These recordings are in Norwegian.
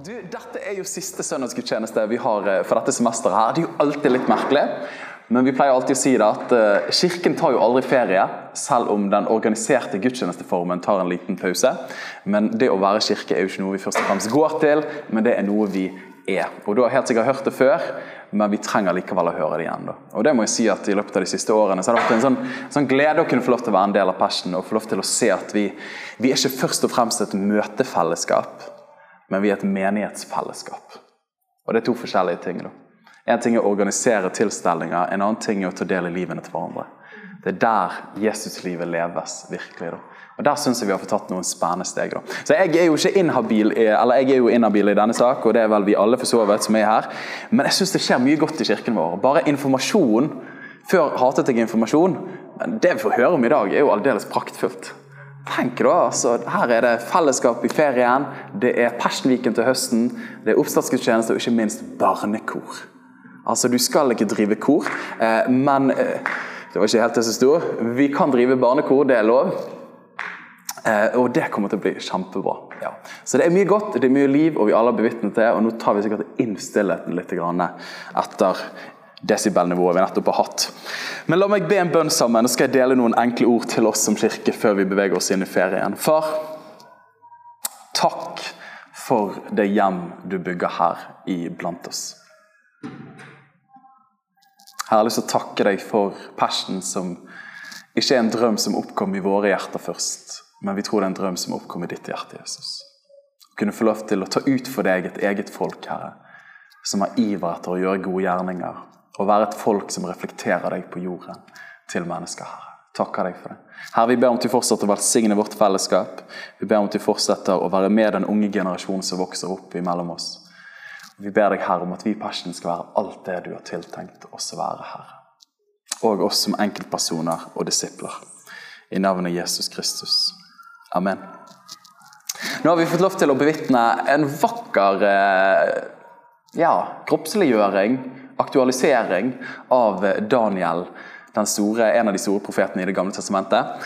Du, dette er jo siste søndagsgudstjeneste vi har eh, for dette semesteret. her. Det er jo alltid litt merkelig, men vi pleier alltid å si det at eh, kirken tar jo aldri ferie, selv om den organiserte gudstjenesteformen tar en liten pause. Men det å være kirke er jo ikke noe vi først og fremst går til, men det er noe vi er. Og Du har helt sikkert hørt det før, men vi trenger likevel å høre det igjen. Da. Og det må jeg si at I løpet av de siste årene så har det vært en sånn, sånn glede å kunne få lov til å være en del av Passion og få lov til å se at vi, vi er ikke først og fremst et møtefellesskap men vi er et menighetsfellesskap. Og Det er to forskjellige ting. da. En ting er å organisere tilstelninger, en annen ting er å ta del i livene til hverandre. Det er der Jesuslivet leves virkelig. da. Og Der syns jeg vi har fått tatt noen spennende steg. da. Så Jeg er jo ikke inhabil eller jeg er jo inhabil i denne sak, og det er vel vi alle for så vidt som er her. Men jeg syns det skjer mye godt i kirken vår. Bare informasjon Før hatet jeg informasjon, men det vi får høre om i dag, er jo aldeles praktfullt. Tenk da, altså, Her er det fellesskap i ferien, det er Persenviken til høsten, det er oppstartsgudstjeneste og ikke minst barnekor. Altså, Du skal ikke drive kor, eh, men eh, Det var ikke helt det som sto. Vi kan drive barnekor, det er lov. Eh, og det kommer til å bli kjempebra. Ja. Så det er mye godt, det er mye liv, og vi alle har bevitnet det. Og nå tar vi sikkert inn stillheten litt etter desibelnivået vi nettopp har hatt. Men la meg be en bønn sammen, og skal jeg dele noen enkle ord til oss som kirke før vi beveger oss inn i ferien. Far, takk for det hjem du bygger her iblant oss. Jeg har lyst til å takke deg for passion som ikke er en drøm som oppkom i våre hjerter først, men vi tror det er en drøm som oppkom i ditt hjerte, Jesus. Kunne få lov til å ta ut for deg et eget folk, Herre, som har iver etter å gjøre gode gjerninger, og være et folk som reflekterer deg på jorden til mennesker, Herre. Takker deg for det. Herre, vi ber om at du fortsetter å velsigne vårt fellesskap. Vi ber om at du fortsetter å være med den unge generasjonen som vokser opp imellom oss. Vi ber deg, Herre, om at vi i Passion skal være alt det du har tiltenkt oss å være, Herre. Og oss som enkeltpersoner og disipler. I navnet Jesus Kristus. Amen. Nå har vi fått lov til å bevitne en vakker eh, ja, kroppsliggjøring, aktualisering, av Daniel, den store, en av de store profetene i Det gamle testamentet.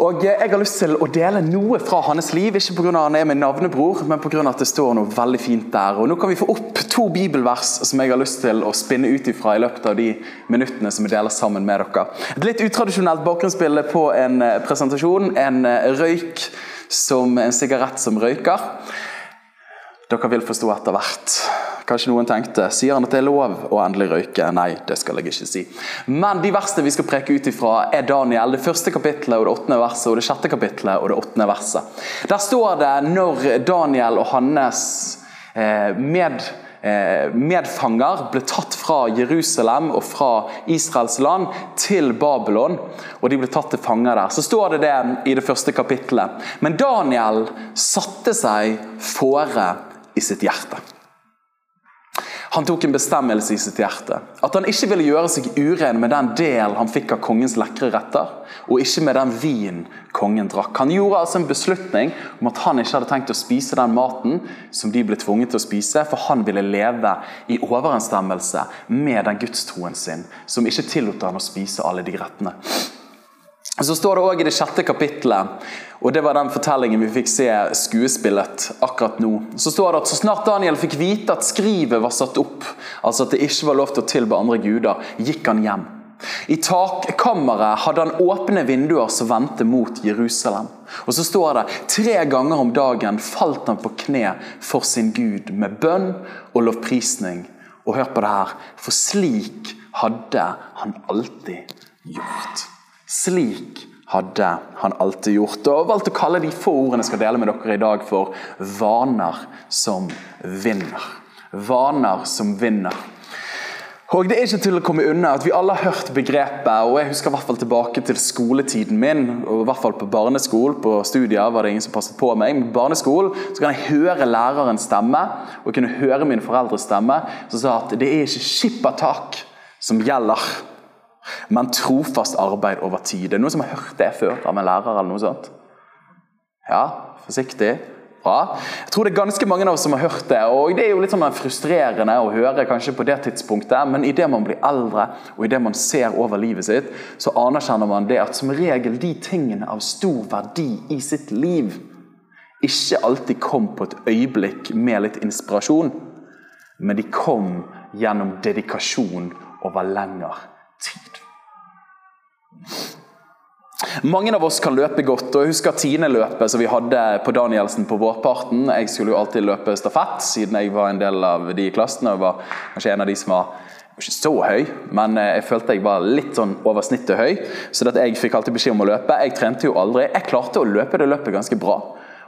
Og Jeg har lyst til å dele noe fra hans liv, ikke pga. han er min navnebror, men pga. at det står noe veldig fint der. Og Nå kan vi få opp to bibelvers som jeg har lyst til å spinne ut ifra i løpet av de minuttene som vi deler sammen med dere. Et litt utradisjonelt bakgrunnsbilde på en presentasjon. En røyk som en sigarett som røyker. Dere vil forstå etter hvert. Kanskje noen tenkte sier han at det er lov å endelig røyke? Nei, det skal jeg ikke si. Men de versene vi skal preke ut ifra, er Daniel, det første kapittelet og det åttende verset, og det sjette kapittelet og det åttende verset. Der står det når Daniel og hans eh, med medfanger ble tatt fra Jerusalem og fra Israels land til Babylon, og de ble tatt til fanger der. Så står det det i det første kapittelet. Men Daniel satte seg fore i sitt hjerte. Han tok en bestemmelse i sitt hjerte. At han ikke ville gjøre seg uren med den del han fikk av kongens lekre retter, og ikke med den vin kongen drakk. Han gjorde altså en beslutning om at han ikke hadde tenkt å spise den maten som de ble tvunget til å spise, for han ville leve i overensstemmelse med den gudstroen sin, som ikke tillot han å spise alle de rettene. Så står det også i det sjette kapittelet, og det var den fortellingen vi fikk se skuespillet akkurat nå. Så står det at så snart Daniel fikk vite at skrivet var satt opp, altså at det ikke var lov til å tilbe andre guder, gikk han hjem. I takkammeret hadde han åpne vinduer som vendte mot Jerusalem. Og så står det tre ganger om dagen falt han på kne for sin Gud med bønn og lovprisning. Og hør på det her, for slik hadde han alltid gjort. Slik hadde han alltid gjort. Og valgt å kalle de få ordene jeg skal dele med dere i dag, for vaner som vinner. Vaner som vinner. Og det er ikke til å komme unna at Vi alle har hørt begrepet, og jeg husker i hvert fall tilbake til skoletiden min. og i hvert fall På barneskole, på studier var det ingen som passet på meg. Men på barneskole så kan jeg høre lærerens stemme og kunne høre min foreldres stemme som sa at det er ikke skippertak som gjelder, men trofast arbeid over tid. Det er noen som har hørt det før av en lærer? eller noe sånt? Ja, forsiktig. Bra. Jeg tror det er ganske mange av oss som har hørt det. og Det er jo litt sånn frustrerende å høre kanskje på det tidspunktet, men idet man blir eldre og i det man ser over livet sitt, så anerkjenner man det at som regel de tingene av stor verdi i sitt liv ikke alltid kom på et øyeblikk med litt inspirasjon, men de kom gjennom dedikasjon over lengre tid. Mange av oss kan løpe godt. og Jeg husker tiendeløpet som vi hadde på Danielsen på vårparten. Jeg skulle jo alltid løpe stafett, siden jeg var en del av de i klassen. og var kanskje en av de som var ikke så høy, men eh, jeg følte jeg var litt sånn over snittet høy. Så jeg fikk alltid beskjed om å løpe. Jeg trente jo aldri. Jeg klarte å løpe det løpet ganske bra.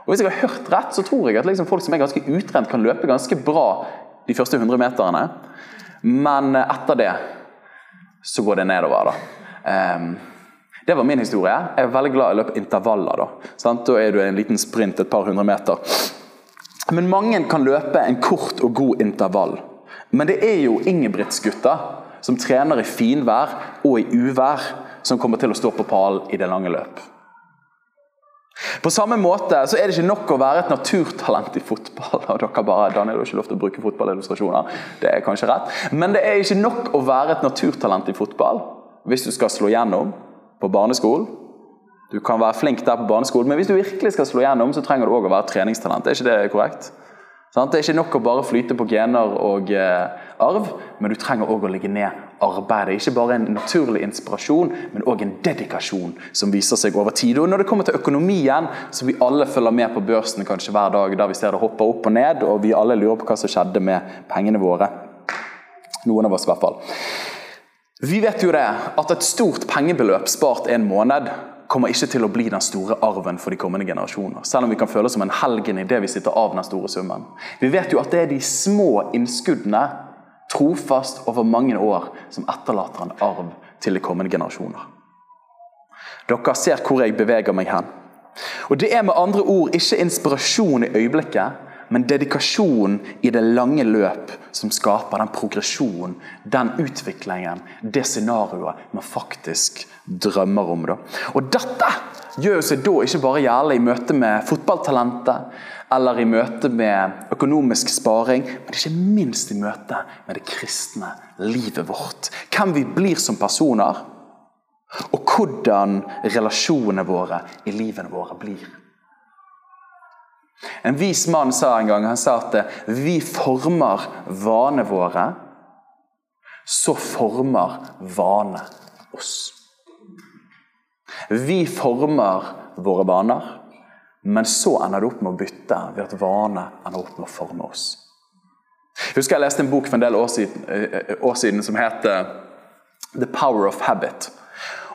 Og Hvis jeg har hørt rett, så tror jeg at liksom folk som er ganske utrent, kan løpe ganske bra de første 100 meterne. Men eh, etter det så går det nedover. da. Um, det var min historie. Jeg er veldig glad i å løpe intervaller. Da? Da er du en liten sprint et par hundre meter. Men mange kan løpe en kort og god intervall. Men det er jo Ingebrigtsgutta som trener i finvær og i uvær, som kommer til å stå på pallen i det lange løp. På samme måte så er det ikke nok å være et naturtalent i fotball. og dere bare, Daniel, har ikke lov til å bruke fotballillustrasjoner. Det er kanskje rett. Men det er ikke nok å være et naturtalent i fotball hvis du skal slå gjennom på barneskolen. Du kan være flink der på barneskolen, men hvis du virkelig skal slå gjennom, så trenger du òg å være treningstalent. Er ikke det korrekt? Det er ikke nok å bare flyte på gener og eh, arv, men du trenger òg å legge ned arbeidet. Ikke bare en naturlig inspirasjon, men òg en dedikasjon som viser seg over tid. Og Når det kommer til økonomien, så vi alle følger med på børsen kanskje hver dag, der vi ser det hoppe opp og ned, og vi alle lurer på hva som skjedde med pengene våre. Noen av oss i hvert fall. Vi vet jo det, at et stort pengebeløp spart en måned kommer ikke til å bli den store arven for de kommende generasjoner. Selv om vi kan føle som en helgen i det vi sitter av den store summen. Vi vet jo at det er de små innskuddene, trofast over mange år, som etterlater en arv til de kommende generasjoner. Dere ser hvor jeg beveger meg hen. Og Det er med andre ord ikke inspirasjon i øyeblikket, men dedikasjonen i det lange løp som skaper den progresjonen, den utviklingen, det scenarioet man faktisk drømmer om. Da. Og dette gjør seg da ikke bare gjerne i møte med fotballtalentet eller i møte med økonomisk sparing, men ikke minst i møte med det kristne livet vårt. Hvem vi blir som personer, og hvordan relasjonene våre i livene våre blir. En vis mann sa en gang han sa at vi former vanene våre, så former vane oss. Vi former våre vaner, men så ender det opp med å bytte ved at vane ender opp med å forme oss. Jeg husker jeg leste en bok for en del år siden, eh, år siden som heter The Power of Habit.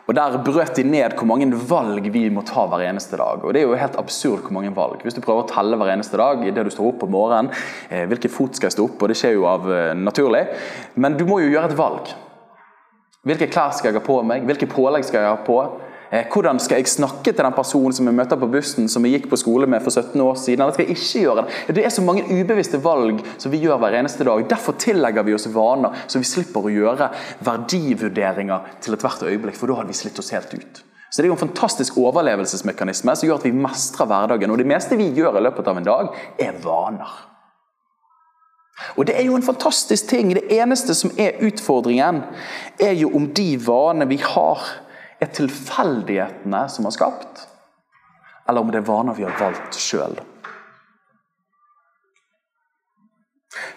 Og Der brøt de ned hvor mange valg vi må ta hver eneste dag. Og Det er jo helt absurd hvor mange valg. Hvis du prøver å telle hver eneste dag idet du står opp på morgenen, eh, hvilken fot skal jeg stå opp, og det skjer jo av eh, naturlig, men du må jo gjøre et valg. Hvilke klær skal jeg ha på meg? Hvilke pålegg skal jeg ha på? Eh, hvordan skal jeg snakke til den personen som jeg møter på bussen, som jeg gikk på skole med for 17 år siden? Eller skal jeg ikke gjøre det? Det er så mange ubevisste valg som vi gjør hver eneste dag. Derfor tillegger vi oss vaner, så vi slipper å gjøre verdivurderinger til ethvert øyeblikk, for da hadde vi slitt oss helt ut. Så Det er jo en fantastisk overlevelsesmekanisme som gjør at vi mestrer hverdagen. Og Det meste vi gjør i løpet av en dag, er vaner. Og Det er jo en fantastisk ting. Det eneste som er utfordringen, er jo om de vanene vi har, er tilfeldighetene som har skapt, eller om det er vaner vi har valgt sjøl.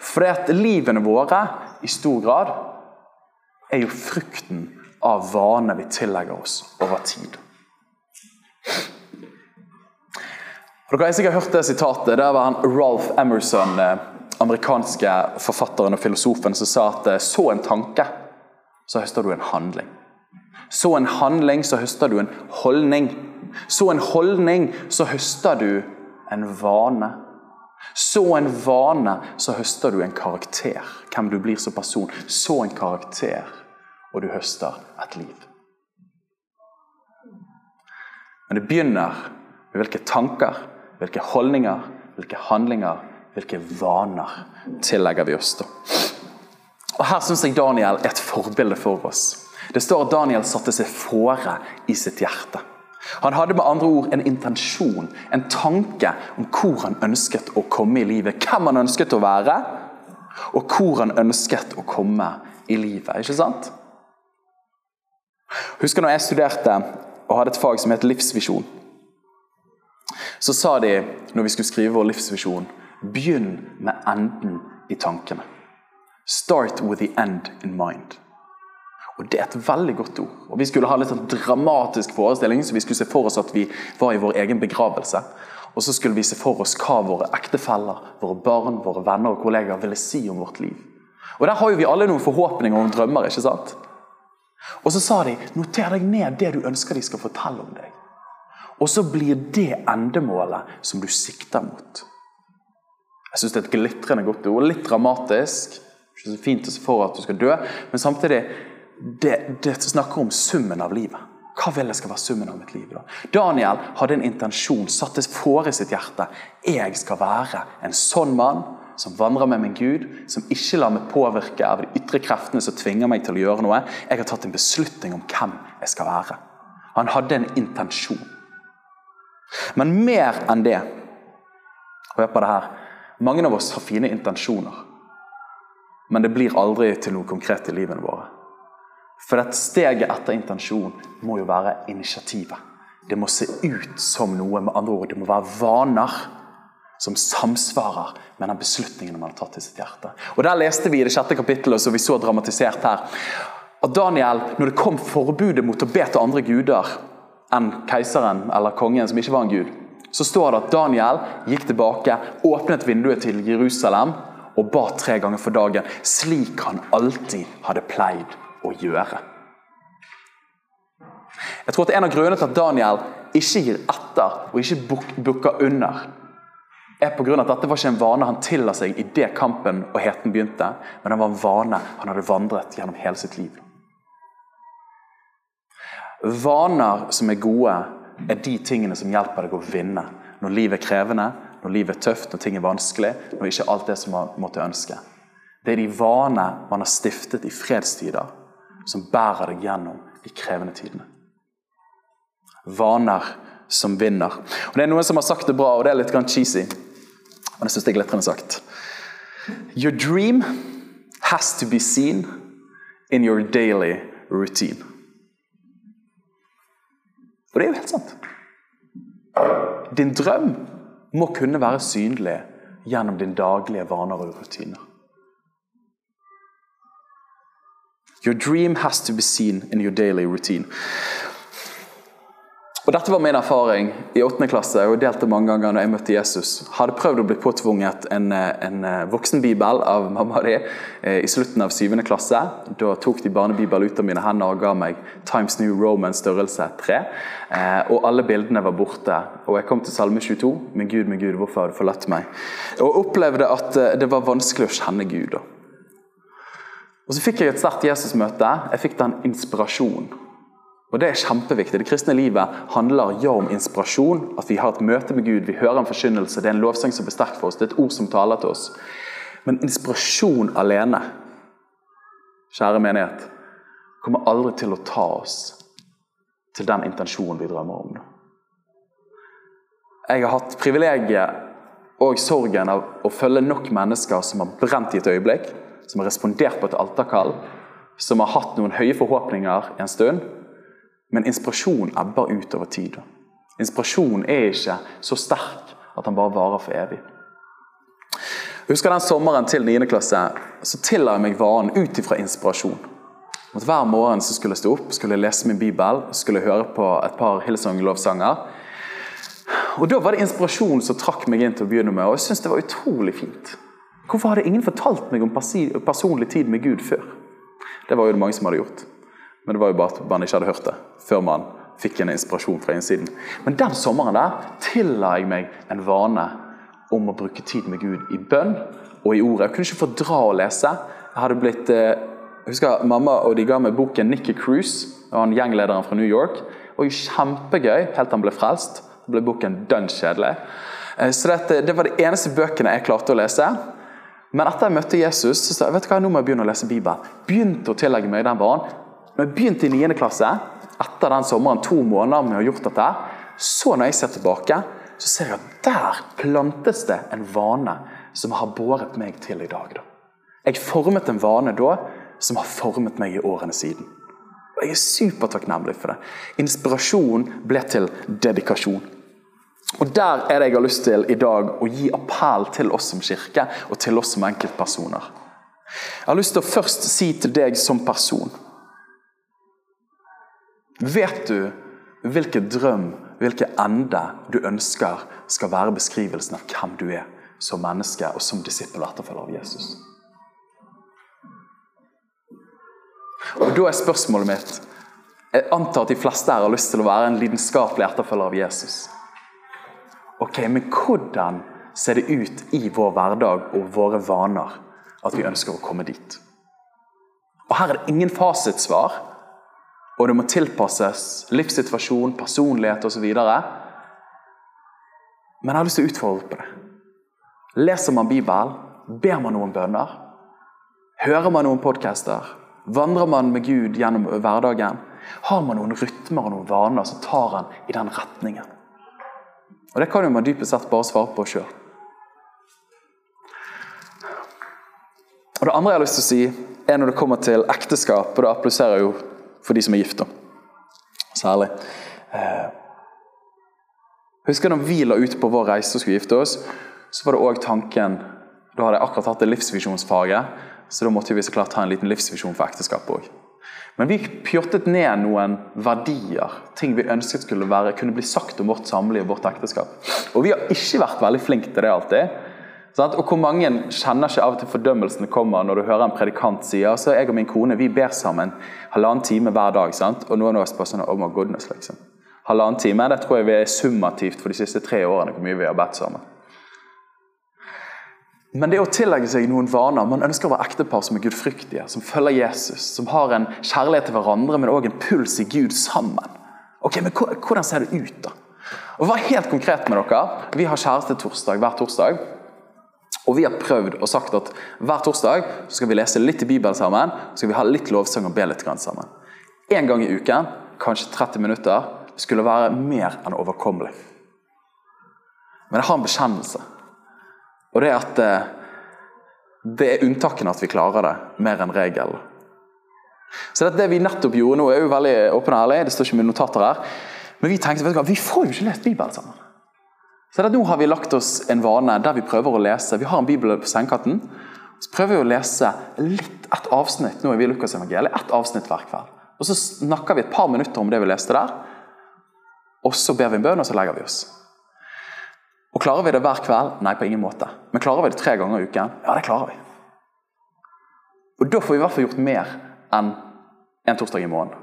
For det at livene våre i stor grad er jo frukten av vaner vi tillegger oss over tid. Og dere har sikkert hørt det sitatet. Det var han Ralph Emerson, eh, amerikanske forfatteren og filosofen, som sa at eh, så en tanke, så høster du en handling. Så en handling, så høster du en holdning. Så en holdning, så høster du en vane. Så en vane, så høster du en karakter. Hvem du blir som person. Så en karakter, og du høster et liv. Men det begynner med hvilke tanker, hvilke holdninger, hvilke handlinger, hvilke vaner tillegger vi oss. da. Og Her syns jeg Daniel er et forbilde for oss. Det står at Daniel satte seg fore i sitt hjerte. Han hadde med andre ord en intensjon, en tanke om hvor han ønsket å komme i livet. Hvem han ønsket å være, og hvor han ønsket å komme i livet. Ikke sant? Husker når jeg studerte og hadde et fag som het livsvisjon. Så sa de, når vi skulle skrive vår livsvisjon, begynn med enden i tankene. Start with the end in mind. Og Det er et veldig godt ord. Og Vi skulle ha litt sånn dramatisk forestilling, så vi skulle se for oss at vi var i vår egen begravelse. Og så skulle vi se for oss hva våre ektefeller, våre barn, våre venner og kollegaer ville si om vårt liv. Og Der har jo vi alle noen forhåpninger og drømmer. ikke sant? Og så sa de noter deg ned det du ønsker de skal fortelle om deg. Og så blir det endemålet som du sikter mot. Jeg syns det er et glitrende godt ord. Litt dramatisk. Ikke så fint å se for at du skal dø, men samtidig det, det snakker om summen av livet. Hva vil jeg skal være summen av mitt liv? da? Daniel hadde en intensjon, satte fore sitt hjerte. Jeg skal være en sånn mann som vandrer med min Gud, som ikke lar meg påvirke av de ytre kreftene som tvinger meg til å gjøre noe. Jeg har tatt en beslutning om hvem jeg skal være. Han hadde en intensjon. Men mer enn det Hør på det her. Mange av oss har fine intensjoner, men det blir aldri til noe konkret i livene våre. For dette steget etter intensjon må jo være initiativet. Det må se ut som noe. Med andre ord, det må være vaner som samsvarer med den beslutningen man har tatt i sitt hjerte. Og Der leste vi i det sjette kapittelet, som vi så dramatisert her, at Daniel, når det kom forbudet mot å be til andre guder enn keiseren eller kongen, som ikke var en gud, så står det at Daniel gikk tilbake, åpnet vinduet til Jerusalem og ba tre ganger for dagen, slik han alltid hadde pleid å gjøre. Jeg tror at En av grunnene til at Daniel ikke gir etter og ikke bukker under, er på av at dette var ikke en vane han tilla seg idet kampen og heten begynte, men det var en vane han hadde vandret gjennom hele sitt liv. Vaner som er gode, er de tingene som hjelper deg å vinne når livet er krevende, når livet er tøft, når ting er vanskelig, når ikke alt det som man måtte ønske. Det er de vaner man har stiftet i fredstider, som bærer deg gjennom de krevende tidene. Vaner som vinner. Og Det er noen som har sagt det bra, og det er litt cheesy, men jeg syns det er glitrende sagt. Your dream has to be seen in your daily routine. Og det er jo helt sant. Din drøm må kunne være synlig gjennom din daglige vaner og rutiner. Your dream has to be seen in your daily routine. Og Dette var min erfaring i 8. klasse og jeg delte mange ganger når jeg møtte Jesus. Hadde prøvd å bli påtvunget en, en eh, voksenbibel av mamma di eh, i slutten av 7. klasse. Da tok de barnebibel ut av mine hender og ga meg Times New Roman størrelse 3. Eh, og alle bildene var borte. Og jeg kom til Salme 22. Min Gud, min Gud, hvorfor har du forlatt meg? Og opplevde at det var vanskelig å kjenne Gud. da. Og Så fikk jeg et sterkt Jesus-møte. Jeg fikk den inspirasjonen. Og Det er kjempeviktig. Det kristne livet handler ja om inspirasjon. At vi har et møte med Gud, vi hører en forkynnelse. Det er en lovsang som blir sterk for oss. Det er et ord som taler til oss. Men inspirasjon alene, kjære menighet, kommer aldri til å ta oss til den intensjonen vi drømmer om. Jeg har hatt privilegiet og sorgen av å følge nok mennesker som har brent i et øyeblikk som har respondert på et alterkall, som har hatt noen høye forhåpninger en stund, men inspirasjon ebber ut over tid. Inspirasjon er ikke så sterk at han bare varer for evig. Husker den sommeren til 9. klasse så tilla jeg meg vanen ut ifra inspirasjon. At hver morgen så skulle jeg stå opp, skulle jeg lese min bibel, skulle jeg høre på et par Hillsong-lovsanger. Og Da var det inspirasjon som trakk meg inn til å begynne med, og jeg syntes det var utrolig fint. Hvorfor hadde ingen fortalt meg om personlig tid med Gud før? Det var jo det mange som hadde gjort. Men det var jo bare at man ikke hadde hørt det før man fikk en inspirasjon fra innsiden. Men den sommeren der tilla jeg meg en vane om å bruke tid med Gud i bønn og i ordet. Jeg kunne ikke fordra å lese. Jeg hadde blitt, eh, jeg husker Mamma og de ga meg boken 'Nikki Cruise', han gjenglederen fra New York. Var kjempegøy helt til han ble frelst. Da ble boken dønn kjedelig. Eh, så dette, Det var de eneste bøkene jeg klarte å lese. Men etter jeg møtte Jesus, så sa jeg vet du hva, nå må jeg begynne å lese Bibelen. Begynte å tillegge meg den banen. Når jeg begynte i 9. klasse, etter den sommeren, to måneder med å ha gjort dette, så når jeg ser tilbake, så ser jeg at der plantes det en vane som har båret meg til i dag. Da. Jeg formet en vane da som har formet meg i årene siden. Og Jeg er supertakknemlig for det. Inspirasjon ble til dedikasjon. Og Der er det jeg har lyst til i dag å gi appell til oss som kirke og til oss som enkeltpersoner. Jeg har lyst til å først si til deg som person Vet du hvilken drøm, hvilken ende du ønsker skal være beskrivelsen av hvem du er som menneske og som disippel og etterfølger av Jesus? Og Da er spørsmålet mitt Jeg antar at de fleste her har lyst til å være en lidenskapelig etterfølger av Jesus. Ok, Men hvordan ser det ut i vår hverdag og våre vaner at vi ønsker å komme dit? Og Her er det ingen fasitsvar, og det må tilpasses livssituasjon, personlighet osv. Men jeg har lyst til å utfordre på det. Leser man Bibelen? Ber man noen bønner? Hører man noen podcaster? Vandrer man med Gud gjennom hverdagen? Har man noen rytmer og noen vaner som tar en i den retningen? Og Det kan jo man dypest sett bare svare på sjøl. Og Det andre jeg har lyst til å si, er når det kommer til ekteskap, og det appliserer jo for de som er gift. Særlig. Husker husker når vi la ut på vår reise og skulle gifte oss, så var det òg tanken Da hadde jeg akkurat hatt det livsvisjonsfaget, så da måtte vi så klart ha en liten livsvisjon for ekteskapet òg. Men vi pjottet ned noen verdier, ting vi ønsket skulle være, kunne bli sagt om vårt samliv og vårt ekteskap. Og vi har ikke vært veldig flinke til det alltid. Sant? Og hvor mange kjenner ikke av og til fordømmelsen kommer når du hører en predikant si altså jeg og min kone vi ber sammen halvannen time hver dag. sant? Og noen av oss bare sånn oh my goodness, liksom. Halvannen time det tror jeg vi er summativt for de siste tre årene hvor mye vi har bedt sammen. Men det å tillegge seg noen vaner Man ønsker å være ektepar som er gudfryktige, som følger Jesus, som har en kjærlighet til hverandre, men òg en puls i Gud sammen. Ok, men Hvordan ser det ut, da? Og Vær helt konkret med dere. Vi har kjæreste torsdag hver torsdag. Og vi har prøvd og sagt at hver torsdag skal vi lese litt i Bibelen sammen. Så skal vi ha litt lovsang og be litt sammen. En gang i uken, kanskje 30 minutter, skulle være mer enn overkommelig. Men jeg har en bekjennelse. Og det er at eh, det er unntakene at vi klarer det, mer enn regelen. Så det, vi nettopp gjorde nå, er jo veldig åpen og ærlig, det står ikke mye notater her. Men vi tenkte vet du hva, vi får jo ikke lest Bibelen sammen. Så det, Nå har vi lagt oss en vane der vi prøver å lese. Vi har en bibel på sengekatten. Så prøver vi å lese litt, et avsnitt nå er vi i Lukas evangeliet, ett avsnitt hver kveld. Og Så snakker vi et par minutter om det vi leste der. Og Så ber vi en bønn, og så legger vi oss. Og Klarer vi det hver kveld? Nei, på ingen måte. Men klarer vi det tre ganger i uken? Ja, det klarer vi. Og Da får vi i hvert fall gjort mer enn en torsdag i måneden.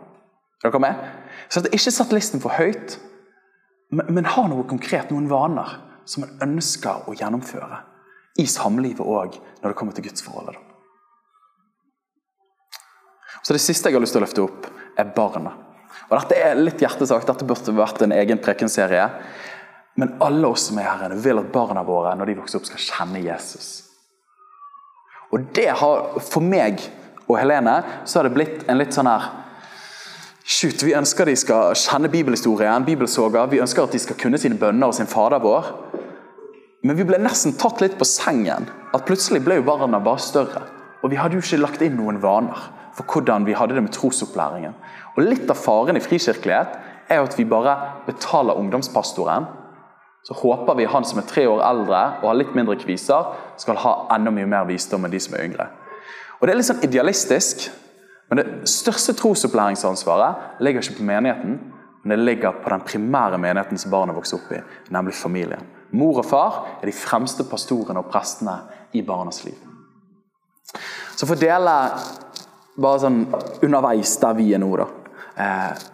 Er dere med? Så at ikke satt listen for høyt, men, men ha noe konkret, noen vaner som en ønsker å gjennomføre i samlivet òg, når det kommer til gudsforholdet. Så Det siste jeg har lyst til å løfte opp, er barna. Og Dette er litt hjertesak, dette burde vært en egen prekenserie. Men alle oss som er her inne, vil at barna våre når de vokser opp, skal kjenne Jesus. Og det har, For meg og Helene så har det blitt en litt sånn her Shoot, Vi ønsker de skal kjenne bibelhistorien, bibelsoga, vi ønsker at de skal kunne sine bønner og sin Fader vår. Men vi ble nesten tatt litt på sengen. At Plutselig ble jo barna bare større. Og vi hadde jo ikke lagt inn noen vaner for hvordan vi hadde det med trosopplæringen. Og Litt av faren i frikirkelighet er jo at vi bare betaler ungdomspastoren. Så håper vi han som er tre år eldre og har litt mindre kviser, skal ha enda mye mer visdom enn de som er yngre. Og Det er litt sånn idealistisk, men det største trosopplæringsansvaret ligger ikke på menigheten, men det ligger på den primære menigheten som barnet vokser opp i, nemlig familien. Mor og far er de fremste pastorene og prestene i barnas liv. Så for å dele bare sånn underveis der vi er nå, da, eh,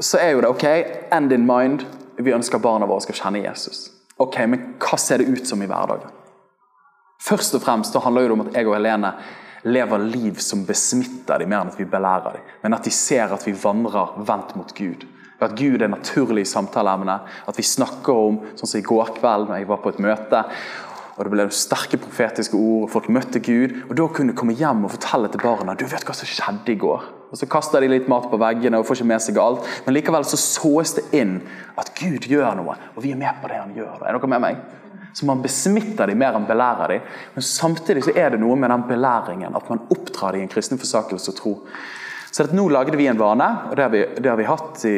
så er jo det OK, end in mind. Vi ønsker barna våre skal kjenne Jesus. Ok, men hva ser det ut som i hverdagen? Først og fremst da handler det om at jeg og Helene lever liv som besmitter dem mer enn at vi belærer dem. Men at de ser at vi vandrer vendt mot Gud. At Gud er naturlig i samtaleemne. At vi snakker om sånn som i går kveld når jeg var på et møte. og Det ble sterke profetiske ord, og folk møtte Gud. og Da kunne du komme hjem og fortelle til barna du vet hva som skjedde i går. Og Så kaster de litt mat på veggene og får ikke med seg alt. Men likevel så såes det inn at Gud gjør noe, og vi er med på det han gjør. Er dere med meg? Så man besmitter dem mer enn belærer dem. Men samtidig så er det noe med den belæringen, at man oppdrar dem i en kristen forsakelse og tro. Så nå lagde vi en vane, og det har vi, det har vi hatt i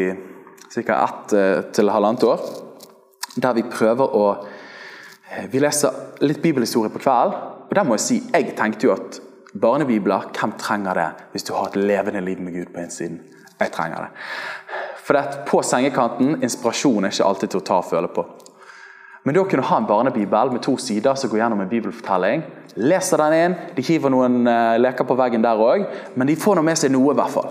ca. ett eh, til halvannet år. Der vi prøver å eh, Vi leser litt bibelhistorie på kvelden. Og der må jeg si, jeg tenkte jo at barnebibler, hvem trenger det hvis du har et levende liv med Gud på innsiden? Jeg trenger det. For det på sengekanten, inspirasjon er ikke alltid til å ta og føle på. Men da kunne du ha en barnebibel med to sider som går gjennom en bibelfortelling. Leser den inn, de hiver noen uh, leker på veggen der òg, men de får nå med seg noe. i hvert fall.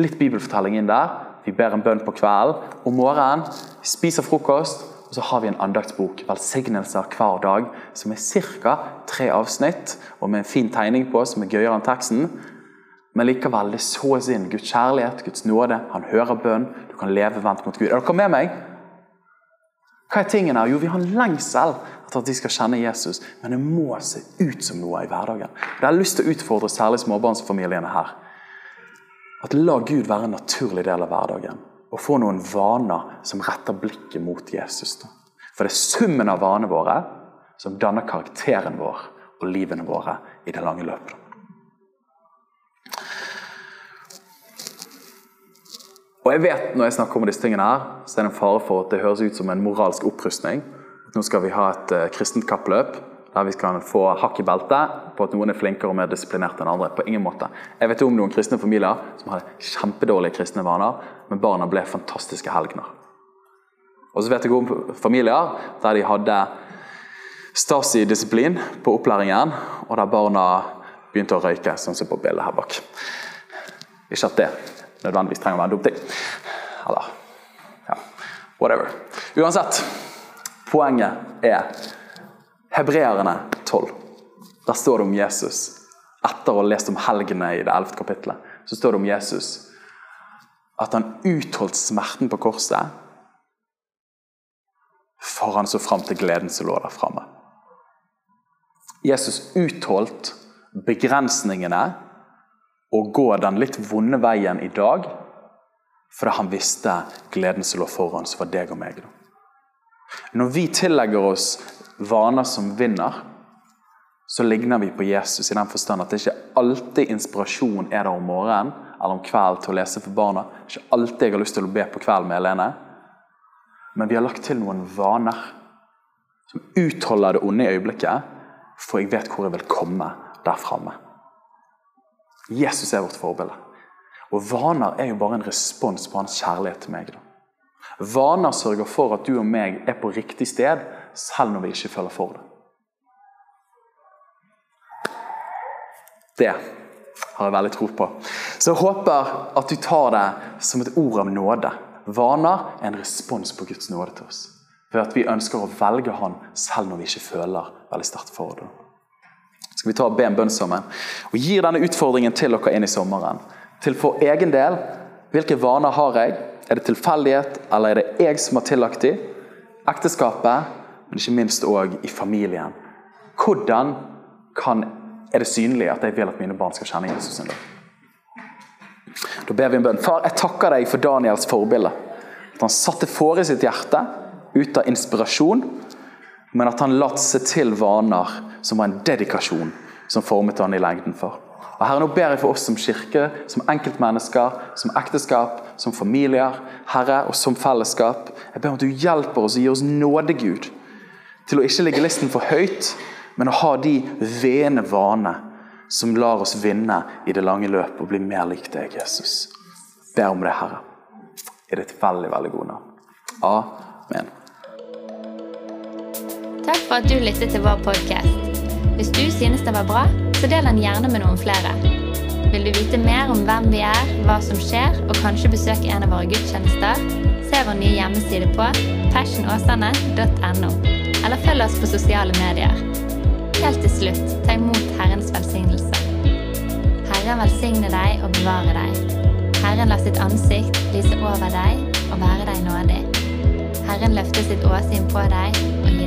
Litt bibelfortelling inn der. Vi ber en bønn på kvelden. Om morgenen spiser frokost, og så har vi en andaktsbok, velsignelser hver dag, som er ca. tre avsnitt, og med en fin tegning på som er gøyere enn teksten. Men likevel, det sås inn Guds kjærlighet, Guds nåde. Han hører bønn. Du kan leve vendt mot Gud. Er dere med meg? Hva er tingen her? Jo, vi har en lengsel etter at de skal kjenne Jesus, men det må se ut som noe i hverdagen. Det har jeg lyst til å utfordre særlig småbarnsfamiliene her. At La Gud være en naturlig del av hverdagen, og få noen vaner som retter blikket mot Jesus. For det er summen av vanene våre som danner karakteren vår og livene våre i det lange løpet. Og jeg vet Når jeg snakker om disse tingene her, så er det en fare for at det høres ut som en moralsk opprustning. Nå skal vi ha et uh, kristent kappløp der vi skal få hakk i beltet på at noen er flinkere og mer disiplinerte enn andre. På ingen måte. Jeg vet om noen kristne familier som har kjempedårlige kristne vaner, men barna ble fantastiske helgener. Og så vet jeg om familier der de hadde Stasi-disiplin på opplæringen, og der barna begynte å røyke, sånn som på bildet her bak. Ikke at det nødvendigvis trenger å være en dum ting. Eller ja, whatever. Uansett, poenget er Hebreerne 12. Der står det om Jesus. Etter å ha lest om helgene i det 11. kapittelet, så står det om Jesus at han utholdt smerten på korset for han så fram til gleden som lå der framme. Jesus utholdt begrensningene og gå den litt vonde veien i dag, fordi han visste gleden som lå foran, som var deg og meg. Når vi tillegger oss vaner som vinner, så ligner vi på Jesus i den forstand at det ikke alltid inspirasjon er der om morgenen eller om kvelden til å lese for barna. Ikke alltid jeg har lyst til å be på kvelden med Helene. Men vi har lagt til noen vaner som utholder det onde i øyeblikket, for jeg vet hvor jeg vil komme der framme. Jesus er vårt forbilde. Og vaner er jo bare en respons på hans kjærlighet til meg. Da. Vaner sørger for at du og meg er på riktig sted, selv når vi ikke føler for det. Det har jeg veldig tro på. Så jeg håper at du tar det som et ord av nåde. Vaner er en respons på Guds nåde til oss. Ved at vi ønsker å velge Han selv når vi ikke føler veldig sterkt for det skal vi ta og be en bønn sammen. Og gir denne utfordringen til dere inn i sommeren. Til for egen del hvilke vaner har jeg? Er det tilfeldighet, eller er det jeg som har tillagt dem? Ekteskapet, men ikke minst òg i familien. Hvordan kan, er det synlig at jeg vil at mine barn skal kjenne Jesus en dag? Da ber vi en bønn. Far, jeg takker deg for Daniels forbilde. At han satte for i sitt hjerte ut av inspirasjon, men at han latt seg til vaner som var en dedikasjon som formet han i lengden for. Og Herre, nå ber jeg for oss som kirke, som enkeltmennesker, som ekteskap, som familier, Herre, og som fellesskap. Jeg ber om at du hjelper oss og gir oss nåde, Gud, til å ikke ligge listen for høyt, men å ha de vene vaner som lar oss vinne i det lange løpet og bli mer lik deg, Jesus. Ber om det, Herre. I ditt veldig, veldig gode navn. Amen. Takk for at du lyttet til vår podkast. Hvis du synes den var bra, så del den gjerne med noen flere. Vil du vite mer om hvem vi er, hva som skjer, og kanskje besøke en av våre gudstjenester, Se vår nye hjemmeside på passionåsane.no, eller følg oss på sosiale medier. Helt til slutt, ta imot Herrens velsignelse. Herren velsigne deg og bevare deg. Herren la sitt ansikt lyse over deg og være deg nådig. Herren løfter sitt åsyn på deg og